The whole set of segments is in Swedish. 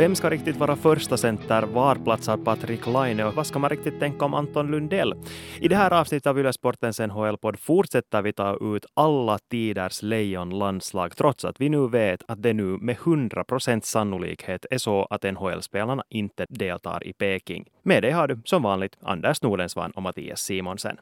Vem ska riktigt vara första center? Var platsar Patrik Laine och vad ska man riktigt tänka om Anton Lundell? I det här avsnittet av Yle Sportens NHL-podd fortsätter vi ta ut alla tiders lejonlandslag trots att vi nu vet att det nu med 100 procents sannolikhet är så att NHL-spelarna inte deltar i Peking. Med det har du som vanligt Anders Nordensvan och Mattias Simonsen.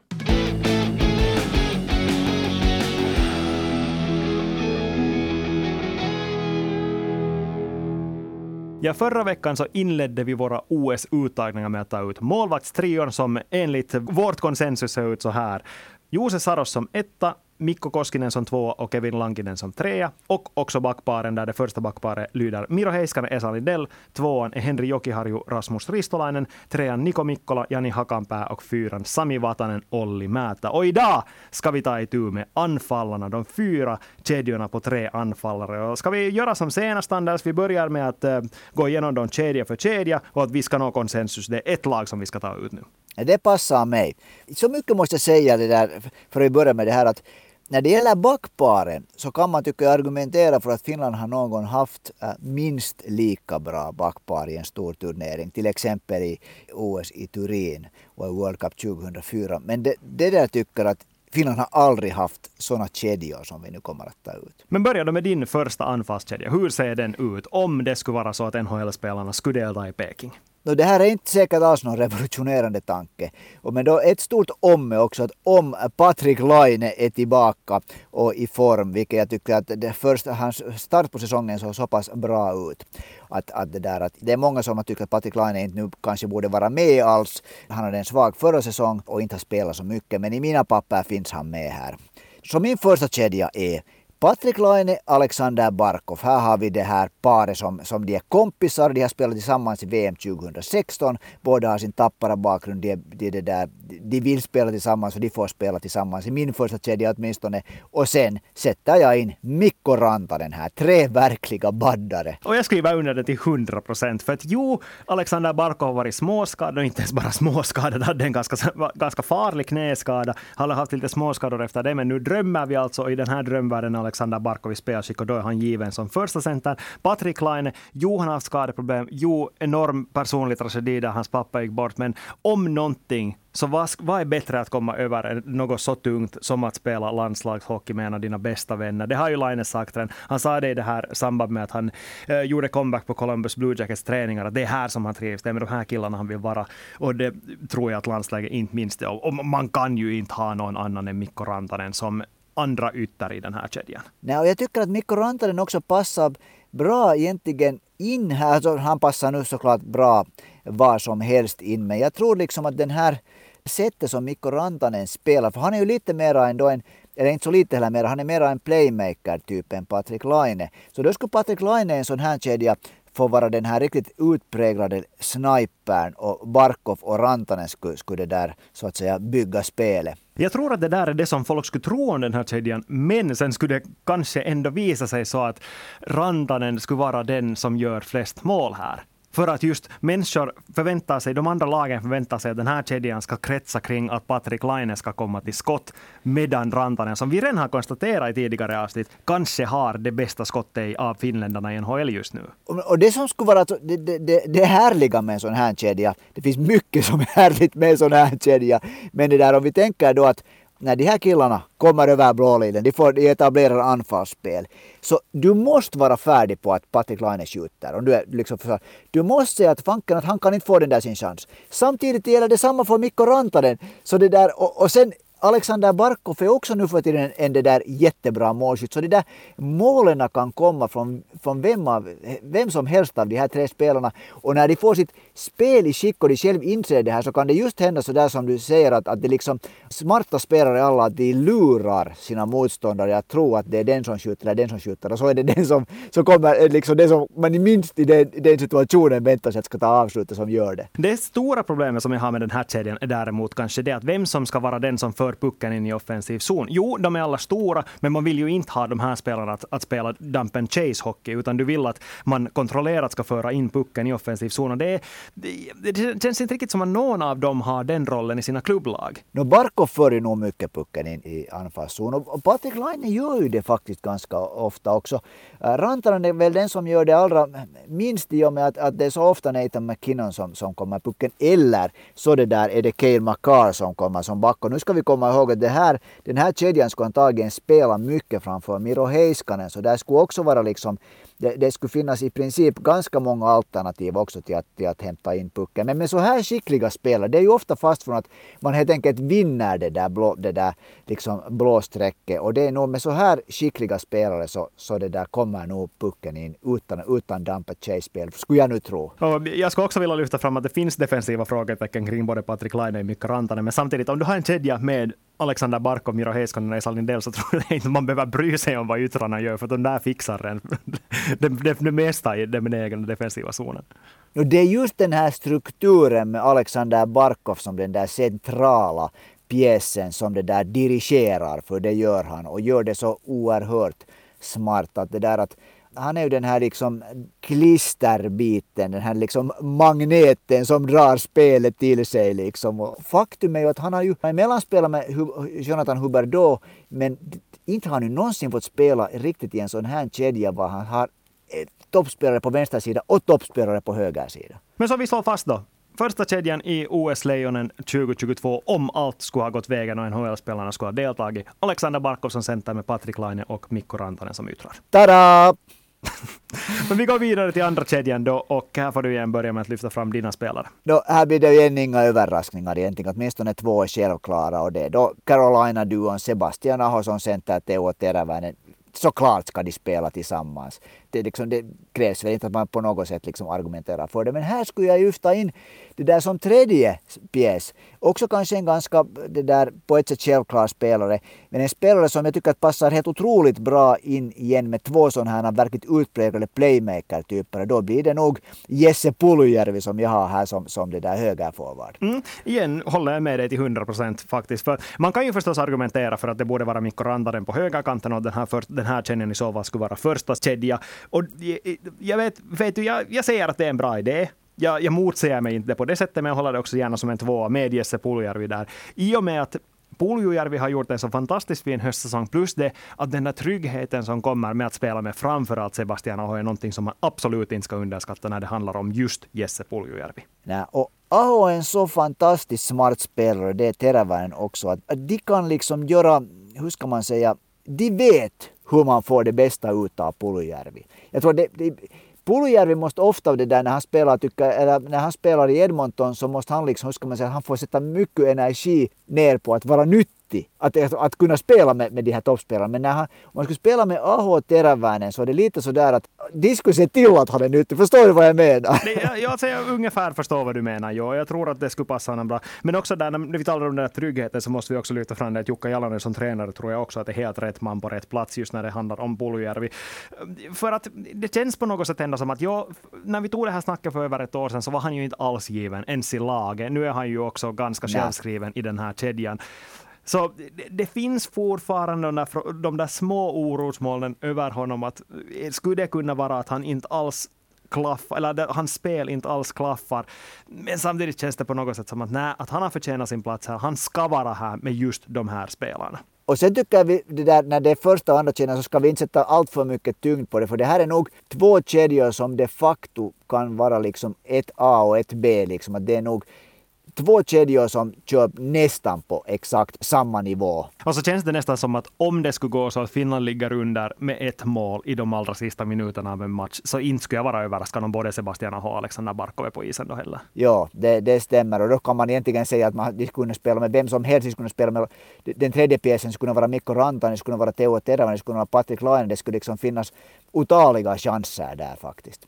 Ja, förra veckan så inledde vi våra OS-uttagningar med att ta ut målvaktstrion som enligt vårt konsensus ser ut så här. Jose Saros som etta, Mikko Koskinen som tvåa och Kevin Lankinen som trea. Och också backparen där det första backparet lyder Miro Heiskanen, Esa Lindell. Tvåan är Henri Jokiharju, Rasmus Ristolainen. Trean Niko Mikkola, Jani Hakanpää och fyran Sami Vatanen, Olli Määttä. Och idag ska vi ta itu med anfallarna, de fyra kedjorna på tre anfallare. Och ska vi göra som senast Anders, vi börjar med att eh, gå igenom dem kedja för kedja och att vi ska nå konsensus. Det är ett lag som vi ska ta ut nu. Det passar mig. Så mycket måste jag säga det där, för att börja med det här att när det gäller backparen så kan man tycka argumentera för att Finland har någon gång haft eh, minst lika bra backpar i en stor turnering. Till exempel i OS i Turin och i World Cup 2004. Men det, det där tycker att Finland har aldrig haft sådana kedjor som vi nu kommer att ta ut. Men börja då med din första anfallskedja. Hur ser den ut om det skulle vara så att NHL-spelarna skulle delta i Peking? No, det här är inte säkert alls någon revolutionerande tanke. Men då ett stort om är också att om Patrik Laine är tillbaka och i form, vilket jag tycker att det första, hans start på säsongen såg så pass bra ut. Att, att det, där, att det är många som har tyckt att Patrik Laine inte nu kanske borde vara med alls. Han hade en svag förra säsong och inte har spelat så mycket, men i mina papper finns han med här. Så min första kedja är Patrik Laine, Alexander Barkov. Här har vi det här paret som, som de är kompisar. De har spelat tillsammans i VM 2016. Båda har sin tappara bakgrund. De, de, de, där, de vill spela tillsammans och de får spela tillsammans i min första kedja åtminstone. Och sen sätter jag in Mikko Rantanen här. Tre verkliga baddare. Och jag skriver under det till 100 procent. För att jo, Alexander Barkov har varit småskadad och inte ens bara småskadad. hade en ganska, ganska farlig knäskada. Han har haft lite småskador efter det. Men nu drömmer vi alltså i den här drömvärlden Alexander Barkov i spelskick och då är han given som första center. Patrik Laine, jo han har haft skadeproblem, jo enorm personlig tragedi där hans pappa gick bort, men om någonting så vad, vad är bättre att komma över än något så tungt som att spela landslagshockey med en av dina bästa vänner? Det har ju Laine sagt redan. Han sa det i det här samband med att han eh, gjorde comeback på Columbus Blue Jackets träningar, att det är här som han trivs, det är med de här killarna han vill vara. Och det tror jag att landslaget inte minns det. Och man kan ju inte ha någon annan än Mikko Rantanen som andra ytter i den här kedjan. Nej, och jag tycker att Mikko Rantanen också passar bra egentligen in här. Alltså, han passar nu såklart bra var som helst in, men jag tror liksom att den här sättet som Mikko Rantanen spelar, för han är ju lite mera ändå en eller inte så lite heller mer, han är mera en playmaker typ än Patrik Laine. Så då skulle Patrik Laine i en sån här kedja få vara den här riktigt utpräglade snipern och Barkov och Rantanen skulle, skulle det där så att säga bygga spelet. Jag tror att det där är det som folk skulle tro om den här kedjan, men sen skulle det kanske ändå visa sig så att Rantanen skulle vara den som gör flest mål här. För att just människor förväntar sig, de andra lagen förväntar sig att den här kedjan ska kretsa kring att Patrik Laine ska komma till skott. Medan Rantanen, som vi redan har konstaterat i tidigare avsnitt, kanske har det bästa skottet av finländarna i NHL just nu. Och det som skulle vara det, det, det härliga med en sån här kedja, det finns mycket som är härligt med en sån här kedja, men det där om vi tänker då att när de här killarna kommer över blålinjen, de, får, de etablerar anfallsspel. Så du måste vara färdig på att Patrik Laine skjuter. Om du, är liksom för, du måste säga att fanken att han kan inte få den där sin chans. Samtidigt gäller det samma för Mikko Rantanen. Så det där, och, och sen Alexander Barkov är också nu för tiden en det där jättebra målskytt. Så de där målen kan komma från, från vem, av, vem som helst av de här tre spelarna. Och när de får sitt spel i skick och de själv inser det här så kan det just hända så där som du säger att, att det liksom smarta spelare alla att de lurar sina motståndare att tro att det är den som skjuter eller den som skjuter och så är det den som, som kommer, eh, liksom den som man minst i den, den situationen väntar sig att ska ta avslutet som gör det. Det stora problemet som jag har med den här kedjan är däremot kanske det att vem som ska vara den som för pucken in i offensiv zon. Jo, de är alla stora, men man vill ju inte ha de här spelarna att, att spela dump and chase hockey, utan du vill att man kontrollerat ska föra in pucken i offensiv zon. Och det, det, det känns inte riktigt som att någon av dem har den rollen i sina klubblag. No, Barkov för ju nog mycket pucken in i anfallszon och Patrik Laine gör ju det faktiskt ganska ofta också. Äh, Rantanen är väl den som gör det allra minst i och med att, att det är så ofta Nathan McKinnon som, som kommer pucken eller så det där är det Cale Makar som kommer som back. Och nu ska vi komma ihåg att det här, den här kedjan skulle antagligen spela mycket framför Miro Heiskanen så där skulle också vara liksom det, det, skulle finnas i princip ganska många alternativ också till att, till att hämta in pucken. Men med så här skickliga spelare, det är ju ofta fast från att man helt enkelt vinner det där, blå, det där liksom blåsträcket. Och det är nog med så här skickliga spelare så, så det där kommer nog pucken in utan, utan damp chase-spel, skulle jag nu tro. Och jag skulle också vilja lyfta fram att det finns defensiva frågetecken kring både Patrik Laine och Mikko Rantanen, men samtidigt om du har en kedja med Alexander Barkov, Miro Heiskanen och Esa Lindell så tror jag inte man behöver bry sig om vad yttrarna gör, för de där fixar den, det, det, det mesta i den egna defensiva zonen. Och det är just den här strukturen med Alexander Barkov som den där centrala pjäsen som det där dirigerar, för det gör han och gör det så oerhört smart att det där att han är ju den här liksom klisterbiten, den här liksom magneten som drar spelet till sig. Liksom. Och faktum är ju att han har ju mellanspelat med Jonathan Huberdeau, men inte har han ju någonsin fått spela riktigt i en sån här kedja var han har toppspelare på vänster sida och toppspelare på höger sida. Men så vi slår fast då, första kedjan i OS-lejonen 2022, om allt skulle ha gått vägen och NHL-spelarna skulle ha deltagit. Alexander Barkov som center med Patrik Laine och Mikko Rantanen som yttrar. Tada! Men vi går vidare till andra kedjan då och här får du igen börja med att lyfta fram dina spelare. Då, här blir det igen inga överraskningar egentligen. Åtminstone två är självklara och det är då Carolina-duon Sebastian Aho som center, Teo Teräväinen såklart ska de spela tillsammans. Det, liksom, det krävs väl inte att man på något sätt liksom argumenterar för det. Men här skulle jag lyfta in det där som tredje pjäs. Också kanske en ganska det där, på ett sätt självklar spelare. Men en spelare som jag tycker att passar helt otroligt bra in igen med två sådana här verkligt utpräglade playmaker-typer. Då blir det nog Jesse Puljärvi som jag har här som, som det där högerforward. Mm, igen håller jag med dig till 100 procent faktiskt. För man kan ju förstås argumentera för att det borde vara Mikko Rantanen på högerkanten och den här, för, den här kedjan i så fall skulle vara första kedja. Och jag vet, vet du, jag, jag säger att det är en bra idé jag, jag motsäger mig inte på det sättet, men jag håller det också gärna som en tvåa med Jesse Puljujärvi där. I och med att Puljujärvi har gjort en så fantastiskt fin höstsäsong, plus det att den där tryggheten som kommer med att spela med framförallt Sebastian Aho är någonting som man absolut inte ska underskatta när det handlar om just Jesse Puljujärvi. Nej, och Aho är en så fantastiskt smart spelare, det är Teräväinen också, att de kan liksom göra, hur ska man säga, de vet hur man får det bästa ut av Puljujärvi. Jag tror det, det Pulujärvi måste ofta det där när han spelar, tycker, eller när han spelar i Edmonton så måste han liksom, hur ska man säga, han får sätta mycket energi ner på att vara nyttig nyttig att, att kunna spela med, med de här toppspelarna. Men när han, om man skulle spela med Aho Teräväinen så är det lite sådär att de skulle se till att han är nyttig. Förstår du vad jag menar? Det, jag, jag, jag ungefär förstår vad du menar. Jo. Jag tror att det skulle passa honom bra. Men också där, när vi talar om den här tryggheten så måste vi också lyfta fram det att Jukka Jalonen som tränare tror jag också att det är helt rätt man på rätt plats just när det handlar om Puljujärvi. För att det känns på något sätt ändå som att jag, när vi tog det här snacket för över ett år sedan så var han ju inte alls given ens i laget. Nu är han ju också ganska självskriven i den här kedjan. Så det, det, finns fortfarande de där, de där små orosmolnen över honom. Att, eh, skulle det kunna vara att han inte alls klaffar, eller hans spel inte alls klaffar. Men samtidigt känns det på något sätt som att, nej, att han har förtjänat sin plats här. Han ska vara här med just de här spelarna. Och sen tycker vi det där, när det är första och andra kedjan så ska vi inte sätta allt för mycket tyngd på det. För det här är nog två kedjor som de facto kan vara liksom ett A och ett B. Liksom. Att det är nog två kedjor som kör nästan på exakt samma nivå. Och så känns det nästan som att om det skulle gå så att Finland ligger under med ett mål i de allra sista minuterna av en match, så inte skulle jag vara överraskad om både Sebastian och Alexander Barkov är på isen då heller. Ja, det, det stämmer. Och då kan man egentligen säga att man, skulle spela med vem som helst. De skulle spela med, den tredje pjäsen skulle vara Mikko Rantanen, det skulle vara Teo Teräväinen, det skulle vara Patrik Laine. Det skulle liksom finnas otaliga chanser där faktiskt.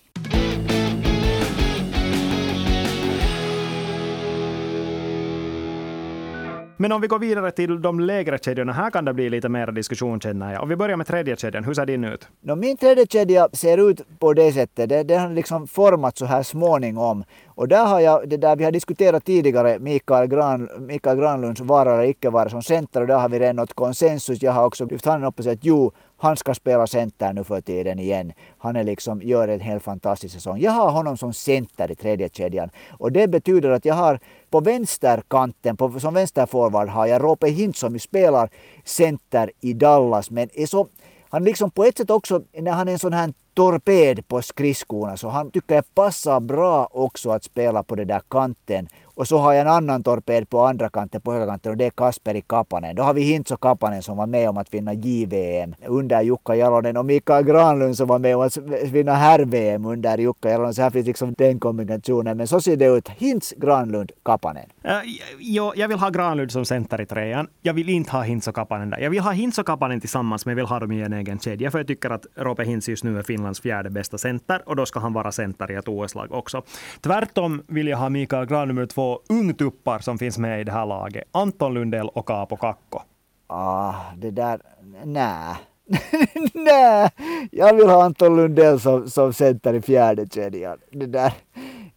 Men om vi går vidare till de lägre kedjorna, här kan det bli lite mer diskussion känner jag. Om vi börjar med tredje kedjan, hur ser din ut? No, min tredje kedja ser ut på det sättet, den, den har liksom format så här småningom. Och där har jag, det där vi har diskuterat tidigare, Mikael, Gran, Mikael Granlunds vara eller icke vara som center och där har vi redan nått konsensus. Jag har också lyft handen upp och sagt att jo, han ska spela center nu för tiden igen. Han är liksom, gör en helt fantastisk säsong. Jag har honom som center i tredje kedjan och det betyder att jag har på vänsterkanten, på, som vänsterforward har jag Rope Hint som spelar center i Dallas men är så han liksom på ett sätt också, när han är en sån här torped på skridskorna så han tycker jag passar bra också att spela på den där kanten och så har jag en annan torped på andra kanten, på högerkanten och det är Kasperi Kapanen. Då har vi Hintso Kapanen som var med om att vinna JVM under Jukka Jalonen och Mikael Granlund som var med om att vinna herr-VM under Jukka Jalonen. Så här finns liksom den kombinationen. Men så ser det ut. Hintz, Granlund, Kapanen. Uh, jo, jag vill ha Granlund som center i trean. Jag vill inte ha Hintz och Kapanen där. Jag vill ha Hintz och Kapanen tillsammans, men jag vill ha dem i en egen kedja. För jag tycker att Roope Hintz just nu är Finlands fjärde bästa center och då ska han vara center i ett OS-lag också. Tvärtom vill jag ha Mikael Granlund nummer två ungtuppar som finns med i det här laget. Anton Lundell och Kaapo Kakko. Ah, det där, Nä. nej, jag vill ha Anton Lundell som, som center i fjärde kedjan. Det där.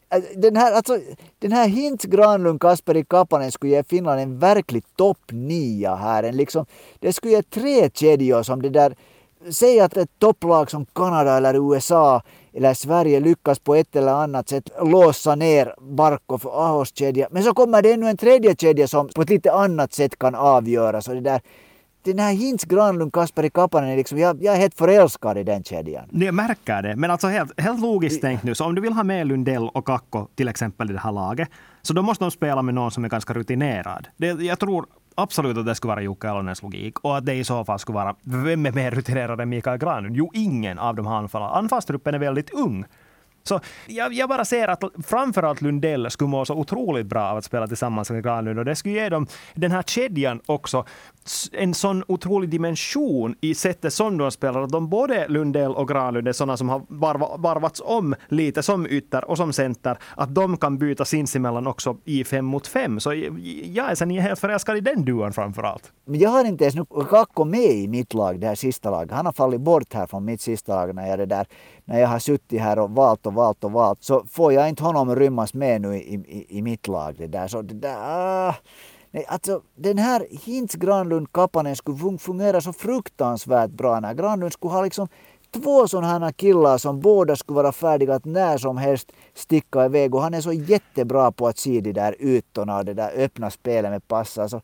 Alltså, den här, alltså, den här Hintz, Granlund, Kasperi Kapanen skulle ge Finland en verklig topp nia här. En liksom, det skulle ge tre kedjor som det där Säg att ett topplag som Kanada eller USA eller Sverige lyckas på ett eller annat sätt låsa ner Barkov och Ahos kedja. Men så kommer det ännu en tredje kedja som på ett lite annat sätt kan avgöras. Och det där, den här Hintz, Granlund, Kasperi Kapanen, liksom, jag, jag är helt förälskad i den kedjan. Jag märker det. Men alltså helt, helt logiskt tänkt nu, så om du vill ha med Lundell och Kakko till exempel i det här laget, så då måste de spela med någon som är ganska rutinerad. Det, jag tror absolut att det skulle vara Jocke Elonens logik och att det i så fall skulle vara, vem är mer rutinerad än Mikael Granlund? Jo, ingen av de här anfallarna. Anfallstruppen är väldigt ung. Så jag, jag, bara ser att framförallt Lundell skulle må så otroligt bra av att spela tillsammans med Granlund och det skulle ge dem den här kedjan också en sån otrolig dimension i sättet som de spelar. Att de både Lundell och Granlund är sådana som har varvats om lite som ytter och som center. Att de kan byta sinsemellan också i fem mot fem. Så jag är sen helt förälskad i den duon framförallt. Men jag har inte ens nu Kakko med i mitt lag, det här sista laget. Han har fallit bort här från mitt sista lag när jag, det där, när jag har suttit här och valt och valt och valt. Så får jag inte honom rymmas med nu i, i, i mitt lag. Det där. Så det där, ah. Nej, alltså den här Hintz Granlund Kapanen skulle fungera så fruktansvärt bra när Granlund skulle ha liksom två sådana killar som båda skulle vara färdiga att när som helst sticka iväg och han är så jättebra på att se de där ytorna och det där öppna spelet med passar. Så äh,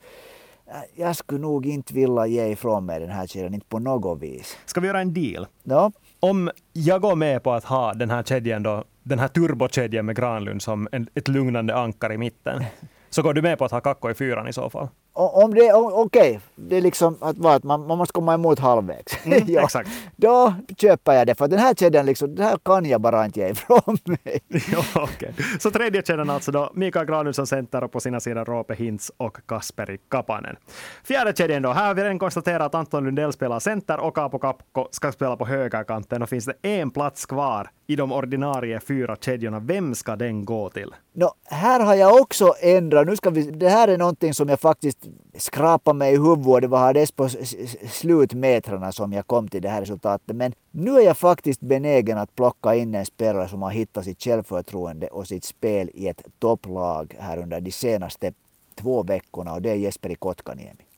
jag skulle nog inte vilja ge ifrån mig den här kedjan, inte på något vis. Ska vi göra en deal? Ja. Om jag går med på att ha den här kedjan då, den här turbokedjan med Granlund som en, ett lugnande ankar i mitten. Så går du med på att ha Kakko i fyran i så fall? Om det, okej, okay. det är liksom att, vad, man, man måste komma emot halvvägs. Mm, ja. Exakt. Då köper jag det, för den här kedjan liksom, det här kan jag bara inte ge ifrån mig. ja, okay. Så tredje kedjan alltså då, Mikael Granlund som center och på sina sidor Roope Hintz och Kasperi Kapanen. Fjärde kedjan då, här har vi redan konstaterat att Anton Lundell spelar center och Kaapo Kapko ska spela på högerkanten och finns det en plats kvar i de ordinarie fyra kedjorna. Vem ska den gå till? No, här har jag också ändrat. Nu ska vi, det här är någonting som jag faktiskt skrapade mig i huvudet. Det var på slutmetrarna som jag kom till det här resultatet. Men nu är jag faktiskt benägen att plocka in en spelare som har hittat sitt självförtroende och sitt spel i ett topplag här under de senaste två veckorna och det är Jesperi Kotkaniemi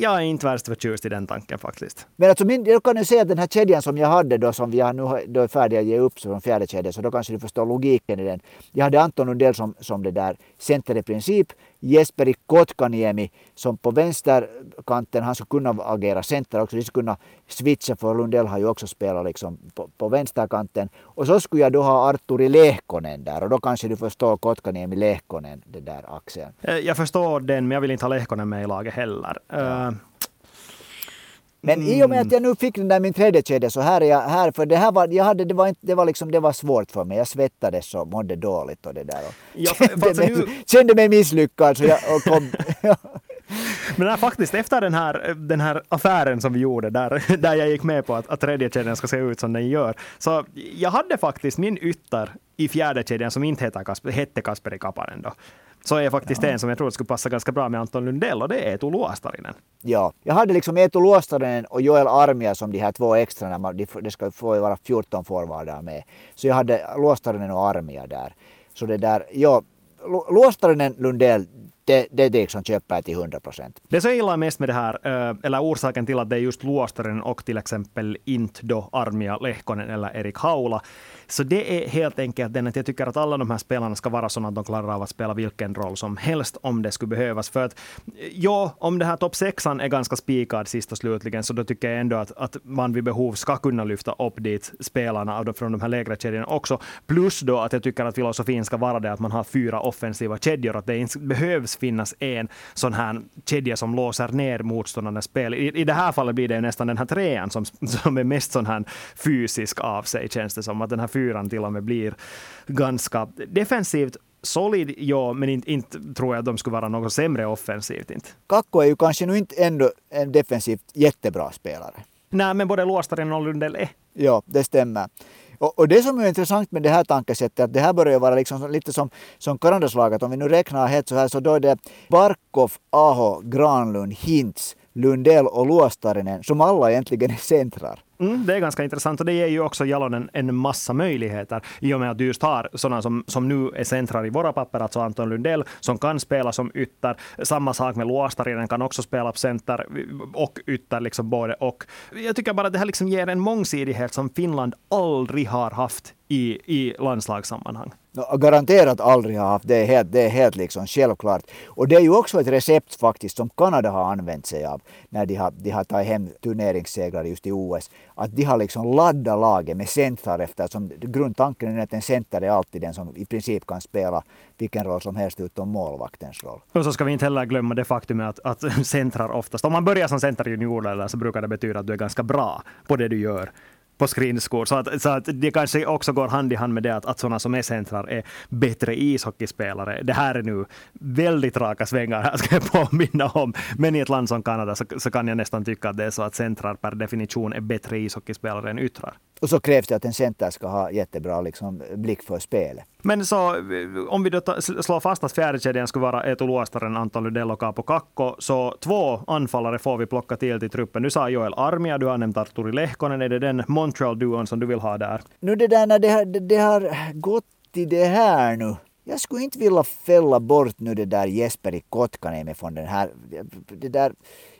jag är inte värst förtjust i den tanken faktiskt. Men alltså min, jag kan ju säga att den här kedjan som jag hade då som vi nu då är färdiga att ge upp som fjärde kedjan så då kanske du förstår logiken i den. Jag hade Anton Lundell som, som det där center i princip Jesperi Kotkaniemi som på vänsterkanten, han skulle kunna agera center också, de skulle kunna switcha för Lundell har ju också spelat liksom på, på vänsterkanten. Och så skulle jag då ha Arturi Lehkonen där och då kanske du förstår Kotkaniemi Lehkonen, den där axeln. Eh, jag förstår den, men jag vill inte ha Lehkonen med i laget heller. Ja. Men mm. i och med att jag nu fick den där min tredje kedja så här är jag här. För det här var, jag hade, det var, inte, det var, liksom, det var svårt för mig. Jag svettades och mådde dåligt och det där. Och ja, för, kände, mig, nu... kände mig misslyckad. Så jag, och kom, Men här, faktiskt efter den här, den här affären som vi gjorde, där, där jag gick med på att, att tredje kedjan ska se ut som den gör, så jag hade faktiskt min ytter i fjärde kedjan som inte heter Kasper, hette Kasperi Kapanen då. Så är faktiskt ja. en som jag tror skulle passa ganska bra med Anton Lundell och det är Eetu Luostarinen. Ja, jag hade liksom Eetu Luostarinen och Joel Armia som de här två extra, det ska få vara 14 forwardar med. Så jag hade Luostarinen och Armia där. Så det där, ja, Luostarinen, Lundell, det, det, det som köper till 100 procent. Det som jag gillar mest med det här, eh, eller orsaken till att det är just Luostaren och till exempel inte då Armia Lehkonen eller Erik Haula, så det är helt enkelt den att jag tycker att alla de här spelarna ska vara sådana att de klarar av att spela vilken roll som helst om det skulle behövas. För att eh, ja, om det här topp sexan är ganska spikad sist och slutligen, så då tycker jag ändå att, att man vid behov ska kunna lyfta upp dit spelarna från de här lägre kedjorna också. Plus då att jag tycker att filosofin ska vara det att man har fyra offensiva kedjor, att det inte behövs finnas en sån här kedja som låser ner motståndarnas spel. I, I det här fallet blir det nästan den här trean som, som är mest sån här fysisk av sig, känns det som. Att den här fyran till och med blir ganska defensivt solid, ja, men inte, inte tror jag att de skulle vara något sämre offensivt. Inte. Kakko är ju kanske nu inte ändå en defensivt jättebra spelare. Nej, men både Luostaren och Lundell är. Ja, det stämmer. Och, och, det som är intressant med det här tankesättet, att det här börjar vara liksom lite som, som Karandaslaget, Om vi nu räknar helt så här, så då är det Barkov, Aho, Granlund, Hintz, Lundell och Luostarinen som alla egentligen är centrar. Mm, det är ganska intressant och det ger ju också Jalonen en massa möjligheter i och med att du just har sådana som, som nu är centrar i våra papper, alltså Anton Lundell som kan spela som ytter. Samma sak med Luostarinen kan också spela på center och ytter, liksom både och. Jag tycker bara att det här liksom ger en mångsidighet som Finland aldrig har haft i, i landslagssammanhang. Garanterat aldrig har haft, det är helt, det är helt liksom självklart. Och det är ju också ett recept faktiskt som Kanada har använt sig av när de har, de har tagit hem turneringssegrar just i OS. Att de har liksom laddat laget med centrar eftersom grundtanken är att en center är alltid den som i princip kan spela vilken roll som helst utom målvaktens roll. Och så ska vi inte heller glömma det faktum att, att centrar oftast, om man börjar som center i juniorerna så brukar det betyda att du är ganska bra på det du gör på skridskor. Så att, så att det kanske också går hand i hand med det att, att sådana som är centrar är bättre ishockeyspelare. Det här är nu väldigt raka svängar här ska jag påminna om. Men i ett land som Kanada så, så kan jag nästan tycka att det är så att centrar per definition är bättre ishockeyspelare än yttrar. Och så krävs det att en center ska ha jättebra liksom, blick för spelet. Men så om vi då slår fast att fjärdekedjan skulle vara Eetu Luostaren, Anton Lundell och Capo Kakko, så två anfallare får vi plocka till till truppen. Du sa Joel Armia, du har nämnt Arturi Lehkonen. Är det den Montreal-duon som du vill ha där? Nu det där när det har, det, det har gått till det här nu. Jag skulle inte vilja fälla bort nu det där Jesper i Kotkaniemi från den här. Det där,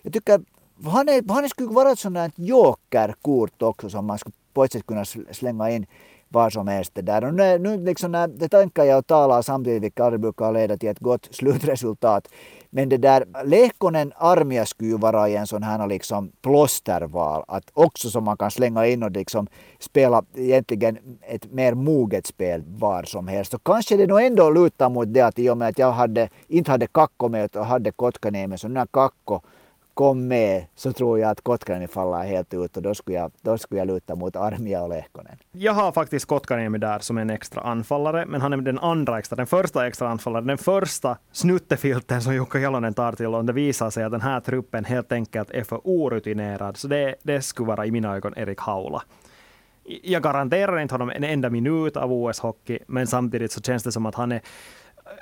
jag tycker han, är, han skulle vara ett sånt där jokerkort också som man skulle på ett sätt kunna slänga in var som helst. Det där. Och nu, nu liksom när det tankar jag och talar samtidigt, vilket aldrig brukar leda till ett gott slutresultat. Men det där Lehkonen Armia skulle ju vara i en sån här liksom plåsterval. Att också som man kan slänga in och liksom spela egentligen ett mer moget spel var som helst. Och kanske det nog ändå lutar mot det att i och med att jag hade, inte hade Kakko med och hade Kotkaniemi så när Kakko kom med så tror jag att Kotkaniemi faller helt ut och då skulle jag, då skulle jag luta mot Armia och Lehkonen. Jag har faktiskt Kotkaniemi där som en extra anfallare, men han är den andra extra, den första extra anfallaren, den första snuttefilten som Jukka Jalonen tar till om det visar sig att den här truppen helt enkelt är för orutinerad. Så det, det skulle vara i mina ögon Erik Haula. Jag garanterar inte honom en enda minut av OS-hockey, men samtidigt så känns det som att han är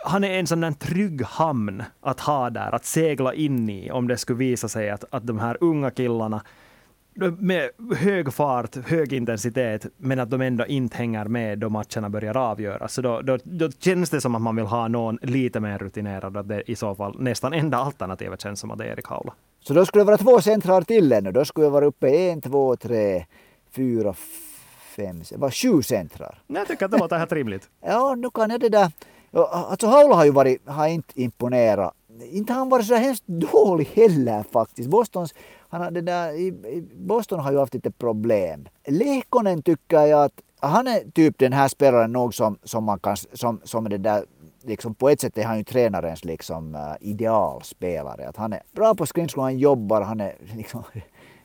han är en sån där trygg hamn att ha där, att segla in i om det skulle visa sig att, att de här unga killarna med hög fart, hög intensitet, men att de ändå inte hänger med då matcherna börjar avgöras. Så då, då, då, känns det som att man vill ha någon lite mer rutinerad, att det i så fall nästan enda alternativet känns som att det är Erik Haula. Så då skulle det vara två centrar till ännu. Då skulle jag vara uppe en, två, tre, fyra, fem, var sju centrar. Jag tycker att det låter helt rimligt. ja, nu kan jag det där Alltså Haula har ju varit, har inte imponerat. Inte har han varit så hemskt dålig heller faktiskt. Bostons, han har, det där, i, Boston har ju haft lite problem. Lehkonen tycker jag att han är typ den här spelaren nog som, som man kan, som, som det där liksom på ett sätt är han ju tränarens liksom, uh, idealspelare. Att han är bra på skridskor, han jobbar, han är liksom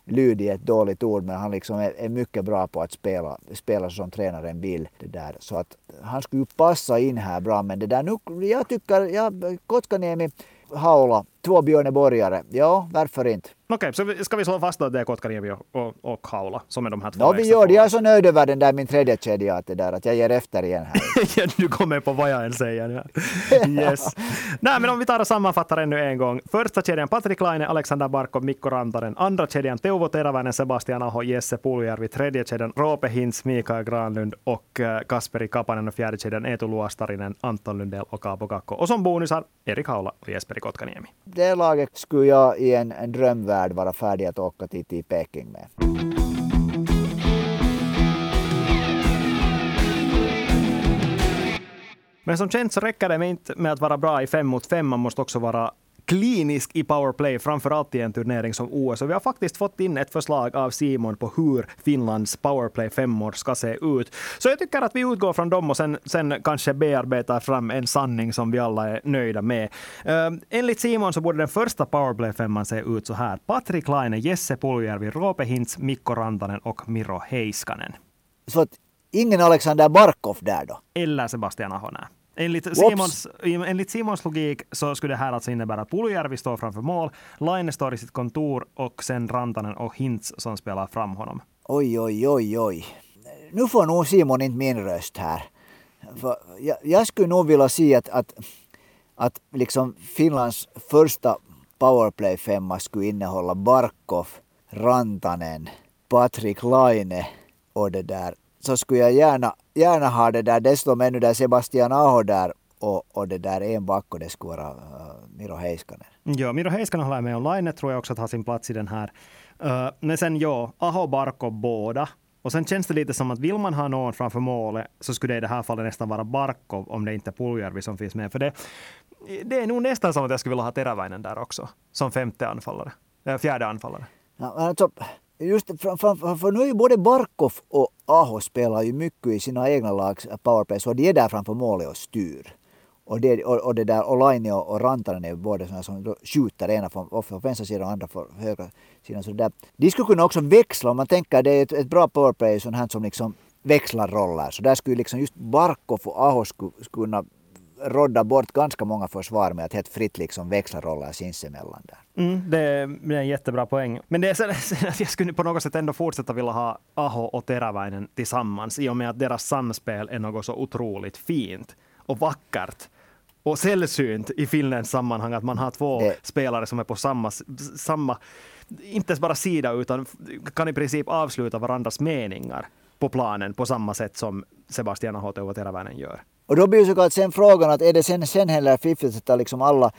lydig är ett dåligt ord, men han liksom är, är, mycket bra på att spela, spela som tränaren vill. Det där. Så att han skulle ju passa in här bra, men det där nu, jag tycker, ja, Kotkaniemi, Haula två björneborgare. Ja, varför inte? Okej, så ska vi slå fast att det är Kotkaniemi och, och, och Haula som är de här två Ja, vi gör det. Jag är så nöjd över den där min tredje kedja att, det där, att jag ger efter igen här. du kommer på vad jag än säger. Ja. Yes. Nej, men om vi tar och sammanfattar ännu en gång. Första kedjan Patrik Laine, Alexander Barkov, Mikko Rantanen. Andra kedjan Teuvo Teräväinen, Sebastian Aho, Jesse Puljärvi. Tredje kedjan Roope Hintz, Mikael Granlund och eh, Kasperi Kapanen. Och fjärde kedjan Eetu Luostarinen, Anton Lundell och Kaapo Kakko. Och som bonusar Erik Haula och Jesperi Kotkaniemi. Det laget skulle jag i en, en drömvärld vara färdig att åka till, till Peking med. Men som känt så räcker det inte med att vara bra i fem mot fem. Man måste också vara klinisk i powerplay, framförallt i en turnering som OS. Och vi har faktiskt fått in ett förslag av Simon på hur Finlands powerplay femmor ska se ut. Så jag tycker att vi utgår från dem och sen, sen kanske bearbetar fram en sanning som vi alla är nöjda med. Uh, enligt Simon så borde den första powerplay femman se ut så här. Patrik Laine, Jesse Puljärvi, Roope Hintz, Mikko Rantanen och Miro Heiskanen. Så att ingen Alexander Barkov där då? Eller Sebastian Aho, Enligt Simons, enligt Simons logik så skulle det här alltså innebära att Puljärvi står framför mål, Laine står i sitt kontor och sen Rantanen och Hintz som spelar fram honom. Oj, oj, oj, oj. Nu får nog Simon inte min röst här. För jag, jag skulle nog vilja se att, att, att liksom Finlands första powerplay-femma skulle innehålla Barkov, Rantanen, Patrik Laine och det där så skulle jag gärna, gärna ha det där, dessutom ännu där Sebastian Aho där och, och det där en back och det skulle vara uh, Miro Heiskanen. Ja, Miro Heiskanen håller jag med om. Laine tror jag också att ha sin plats i den här. Uh, men sen ja, Aho Barko båda. Och sen känns det lite som att vill man ha någon framför målet så skulle det i det här fallet nästan vara Barkov om det inte är Puljärvi som finns med. För det, det är nog nästan som att jag skulle vilja ha Teräväinen där också. Som femte anfallare. Äh, fjärde anfallare. Ja, alltså, just för, för, för nu är ju både Barkov och Aho spelar ju mycket i sina egna lags powerplay, så de är där framför målet och styr. Och, det, och, och det där Olaine och, och Rantanen är ju båda sådana som skjuter, ena från, från vänstra sidan och andra från högra sidan. Så där, de skulle kunna också växla, om man tänker det är ett, ett bra powerplay sånt här som liksom växlar roller. Så där skulle liksom just Barkov och Aho skulle kunna rodda bort ganska många försvar med att helt fritt liksom växla roller sinsemellan. Där. Mm, det, är, en jättebra poäng. Men det är så, att jag skulle på något sätt ändå fortsätta vilja ha Aho och Teräväinen tillsammans i och med att deras samspel är något så otroligt fint och vackert och sällsynt i Finlands sammanhang att man har två det. spelare som är på samma, samma, inte ens bara sida utan kan i princip avsluta varandras meningar på planen på samma sätt som Sebastian Aho och Teräväinen gör. Och då blir såklart sen frågan att är det sen, sen heller fiffigt att ta liksom alla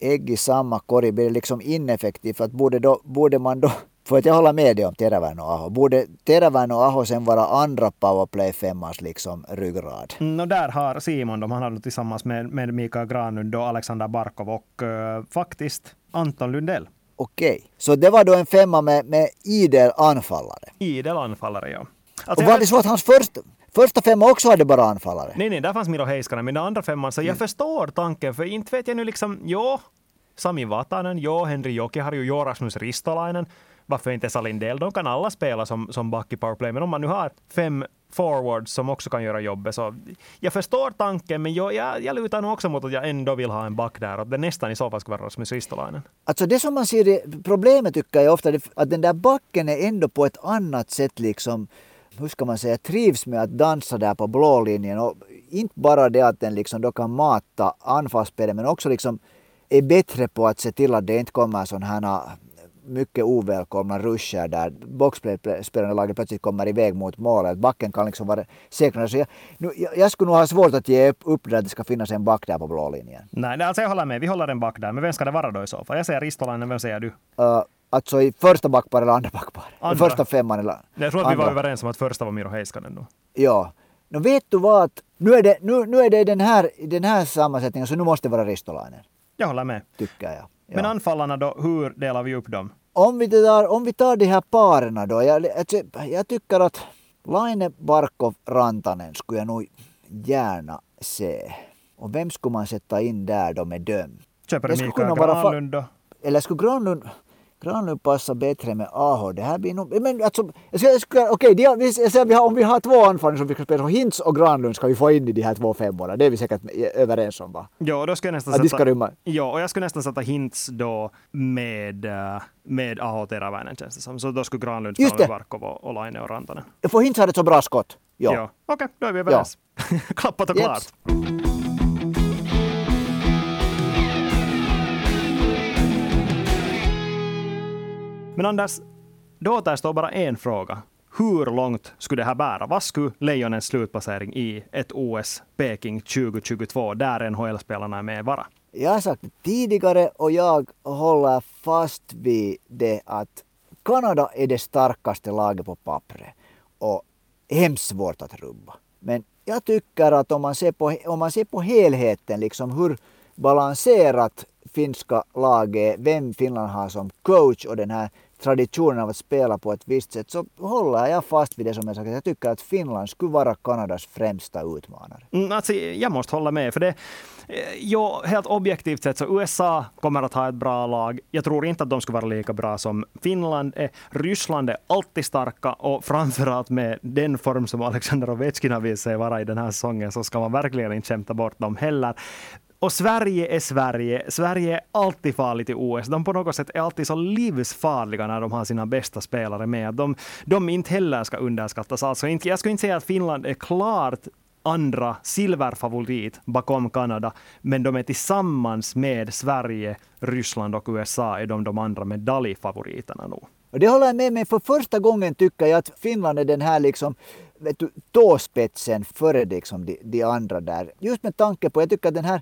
ägg i samma korg? Blir det liksom ineffektivt? För att borde, då, borde man då för att jag håller med dig om Terävän och Aho. Borde Terävän och Aho sen vara andra powerplay femmans liksom ryggrad? Mm, och där har Simon, de, han har tillsammans med, med Mikael Granlund och Alexander Barkov och uh, faktiskt Anton Lundell. Okej, så det var då en femma med, med idel anfallare? Idel anfallare, ja. Alltså och var det så att hans första, Första femman också hade bara anfallare. Nej, nej, där fanns Miro Heiskanen, men den andra femman, så jag mm. förstår tanken, för inte vet jag nu liksom, jo, Sami Vatanen, jo, Henri Jokiharju, jo, Rasmus Ristolainen, varför inte Salin Del? De kan alla spela som, som back i powerplay, men om man nu har fem forwards som också kan göra jobbet. Så jag förstår tanken, men jag, jag, jag lutar nog också mot att jag ändå vill ha en back där. Att det nästan i så fall ska vara Rasmus Ristolainen. Alltså det som man ser, problemet tycker jag ofta, att den där backen är ändå på ett annat sätt liksom hur ska man säga, trivs med att dansa där på blå linjen. Och inte bara det att den liksom då kan mata anfallsspelet men också liksom är bättre på att se till att det inte kommer sådana här mycket ovälkomna ruscher där boxplay-spelande laget plötsligt kommer iväg mot målet. Backen kan liksom vara säkrare. Så jag, nu, jag, skulle nog ha svårt att ge upp det att det ska finnas en back där på blå linjen. Nej, alltså jag håller med. Vi håller en back där. Men vem ska det vara då i så fall? Jag säger Ristolainen. Vem säger du? Uh, Alltså i första backpar eller andra backpar? I första femman eller Jag tror att vi var överens om att första var Miro Heiskanen då. Ja. Nu vet du vad? Nu är det, nu, nu är det den, här, den här sammansättningen så nu måste det vara Ristolainen. Jag håller med. Tycker jag. Ja. Men anfallarna då, hur delar vi upp dem? Om vi tar, om vi tar de här paren då. Jag, jag tycker att Laine, Barkov, Rantanen skulle jag nog gärna se. Och vem skulle man sätta in där då med döm? Köper Mikael Granlund då? Eller skulle Granlund Granlund passar bättre med Aho. Det här blir nog... Men alltså, jag ska, jag ska, okej, de, jag säger, vi har, om vi har två anfallare som vi ska spela, så Hintz och Granlund ska vi få in i de här två femmorna. Det är vi säkert överens om va? Ja, då ska jag nästan Att de sätta... ska rymma. Ja, och jag skulle nästan sätta Hintz då med, äh, med Aho Teräväinen känns det som. Så då skulle Granlund spela med. Barkov och, och Laine och Rantanen. För Hintz hade ett så bra skott. Ja. Ja. Okej, då är vi överens. Klappat och klart. Jeps. Men Anders, då återstår bara en fråga. Hur långt skulle det här bära? Vad skulle Lejonens slutplacering i ett OS Peking 2022, där NHL-spelarna är med, vara? Jag har sagt det tidigare och jag håller fast vid det att Kanada är det starkaste laget på pappret och hemskt svårt att rubba. Men jag tycker att om man ser på, om man ser på helheten, liksom hur balanserat finska laget, vem Finland har som coach och den här traditionen av att spela på ett visst sätt, så håller jag fast vid det som jag sagt. Jag tycker att Finland skulle vara Kanadas främsta utmanare. Mm, alltså, jag måste hålla med, för det, eh, Jo, helt objektivt sett så USA kommer att ha ett bra lag. Jag tror inte att de skulle vara lika bra som Finland är. Ryssland är alltid starka och framförallt med den form som Alexander Ovechkin har visat sig vara i den här säsongen så ska man verkligen inte skämta bort dem heller. Och Sverige är Sverige. Sverige är alltid farligt i OS. De på något sätt är alltid så livsfarliga när de har sina bästa spelare med. De, de inte heller ska underskattas. Alltså inte, jag skulle inte säga att Finland är klart andra silverfavorit bakom Kanada, men de är tillsammans med Sverige, Ryssland och USA är de de andra medaljfavoriterna nog. Och det håller jag med mig. För första gången tycker jag att Finland är den här liksom, vet du, tåspetsen före liksom de, de andra där. Just med tanke på, jag tycker att den här,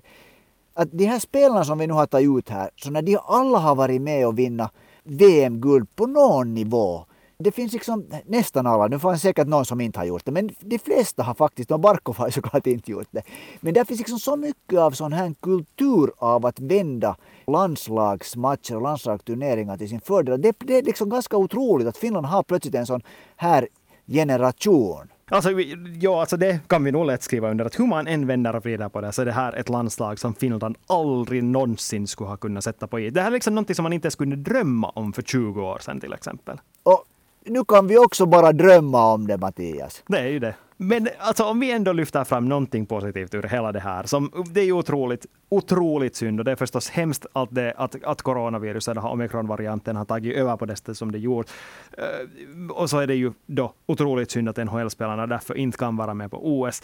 att de här spelarna som vi nu har tagit ut här, så när de alla har varit med och vinna VM-guld på någon nivå. Det finns liksom nästan alla, nu fanns säkert någon som inte har gjort det, men de flesta har faktiskt, och Barkov har såklart inte gjort det. Men det finns liksom så mycket av sån här kultur av att vända landslagsmatcher och landslagsturneringar till sin fördel. Det, det är liksom ganska otroligt att Finland har plötsligt en sån här generation. Alltså, ja, alltså det kan vi nog lätt skriva under. Att hur man än vänder och vrider på det så är det här ett landslag som Finland aldrig någonsin skulle ha kunnat sätta på i. Det här är liksom någonting som man inte ens kunde drömma om för 20 år sedan till exempel. Och nu kan vi också bara drömma om det Mattias. Det är ju det. Men alltså, om vi ändå lyfter fram någonting positivt ur hela det här, som, det är ju otroligt, otroligt synd och det är förstås hemskt att, det, att, att coronaviruset, omikronvarianten, har tagit över på det sättet som det gjort. Eh, och så är det ju då otroligt synd att NHL-spelarna därför inte kan vara med på OS.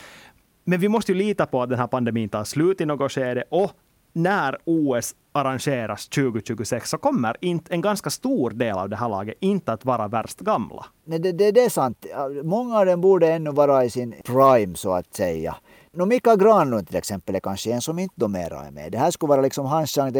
Men vi måste ju lita på att den här pandemin tar slut i något skede och när OS arrangeras 2026 så kommer inte en ganska stor del av det här laget inte att vara värst gamla. Nej, det, det, det är sant. Många av dem borde ännu vara i sin prime så att säga. No, Mika Granlund till exempel är kanske en som inte då mera är med. Det här skulle vara liksom hans chans.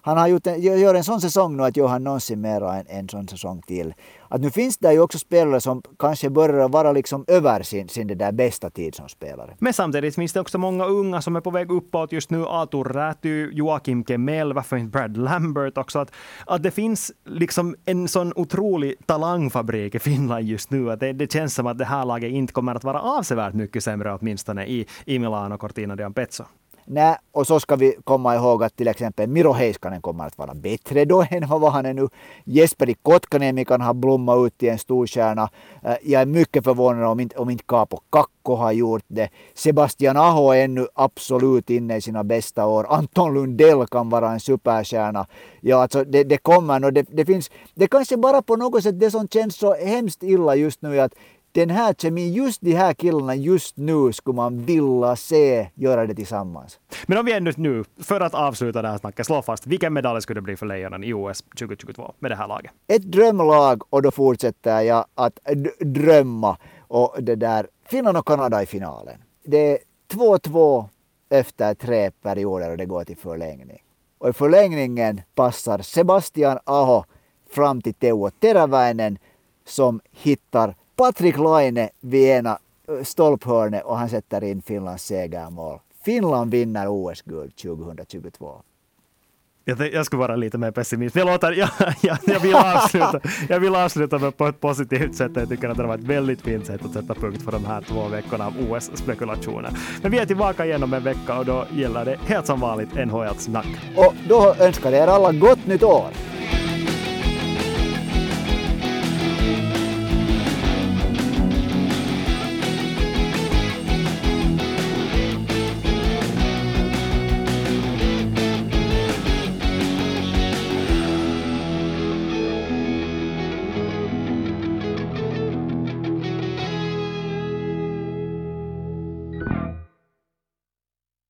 Han har gjort en, gör en sån säsong nu att gör han någonsin mera en, en sån säsong till. Att nu finns det ju också spelare som kanske börjar vara liksom över sin, sin det där bästa tid som spelare. Men samtidigt finns det också många unga som är på väg uppåt just nu. Artur Räty, Joakim Kemel, varför inte Brad Lambert också. Att, att det finns liksom en sån otrolig talangfabrik i Finland just nu. Att det, det känns som att det här laget inte kommer att vara avsevärt mycket sämre åtminstone i, i Milano Cortina d'Ampezzo. Nej, och så ska vi komma ihåg att till exempel Miro Heiskanen kommer att vara bättre då än vad han är nu. Jesperi Kotkaniemi kan ha blommat ut till en storstjärna. Eh, jag är mycket förvånad om inte, om inte Capo Kakko har gjort det. Sebastian Aho är ännu absolut inne i sina bästa år. Anton Lundell kan vara en superstjärna. Ja, alltså det, det kommer nog. Det, det finns, det kanske bara på något sätt det som känns så hemskt illa just nu är att den här kemin, just de här killarna just nu skulle man vilja se göra det tillsammans. Men om vi ändå nu, för att avsluta det här snacket, slå fast vilken medalj skulle det bli för Lejonen i OS 2022 med det här laget? Ett drömlag och då fortsätter jag att drömma och det där Finland och Kanada i finalen. Det är 2-2 efter tre perioder och det går till förlängning. Och i förlängningen passar Sebastian Aho fram till Teuvo Teräväinen som hittar Patrik Laine vid ena ö, stolphörnet och han sätter in Finlands segermål. Finland vinner OS-guld 2022. Jag, jag skulle vara lite mer pessimist. Jag, låter, jag, jag, jag, vill avsluta, jag vill avsluta med på ett positivt sätt. Jag tycker att det var ett väldigt fint sätt att sätta punkt för de här två veckorna av OS-spekulationer. Men vi är tillbaka igen om en vecka och då gäller det helt som vanligt NHL-snack. Och då önskar jag er alla gott nytt år!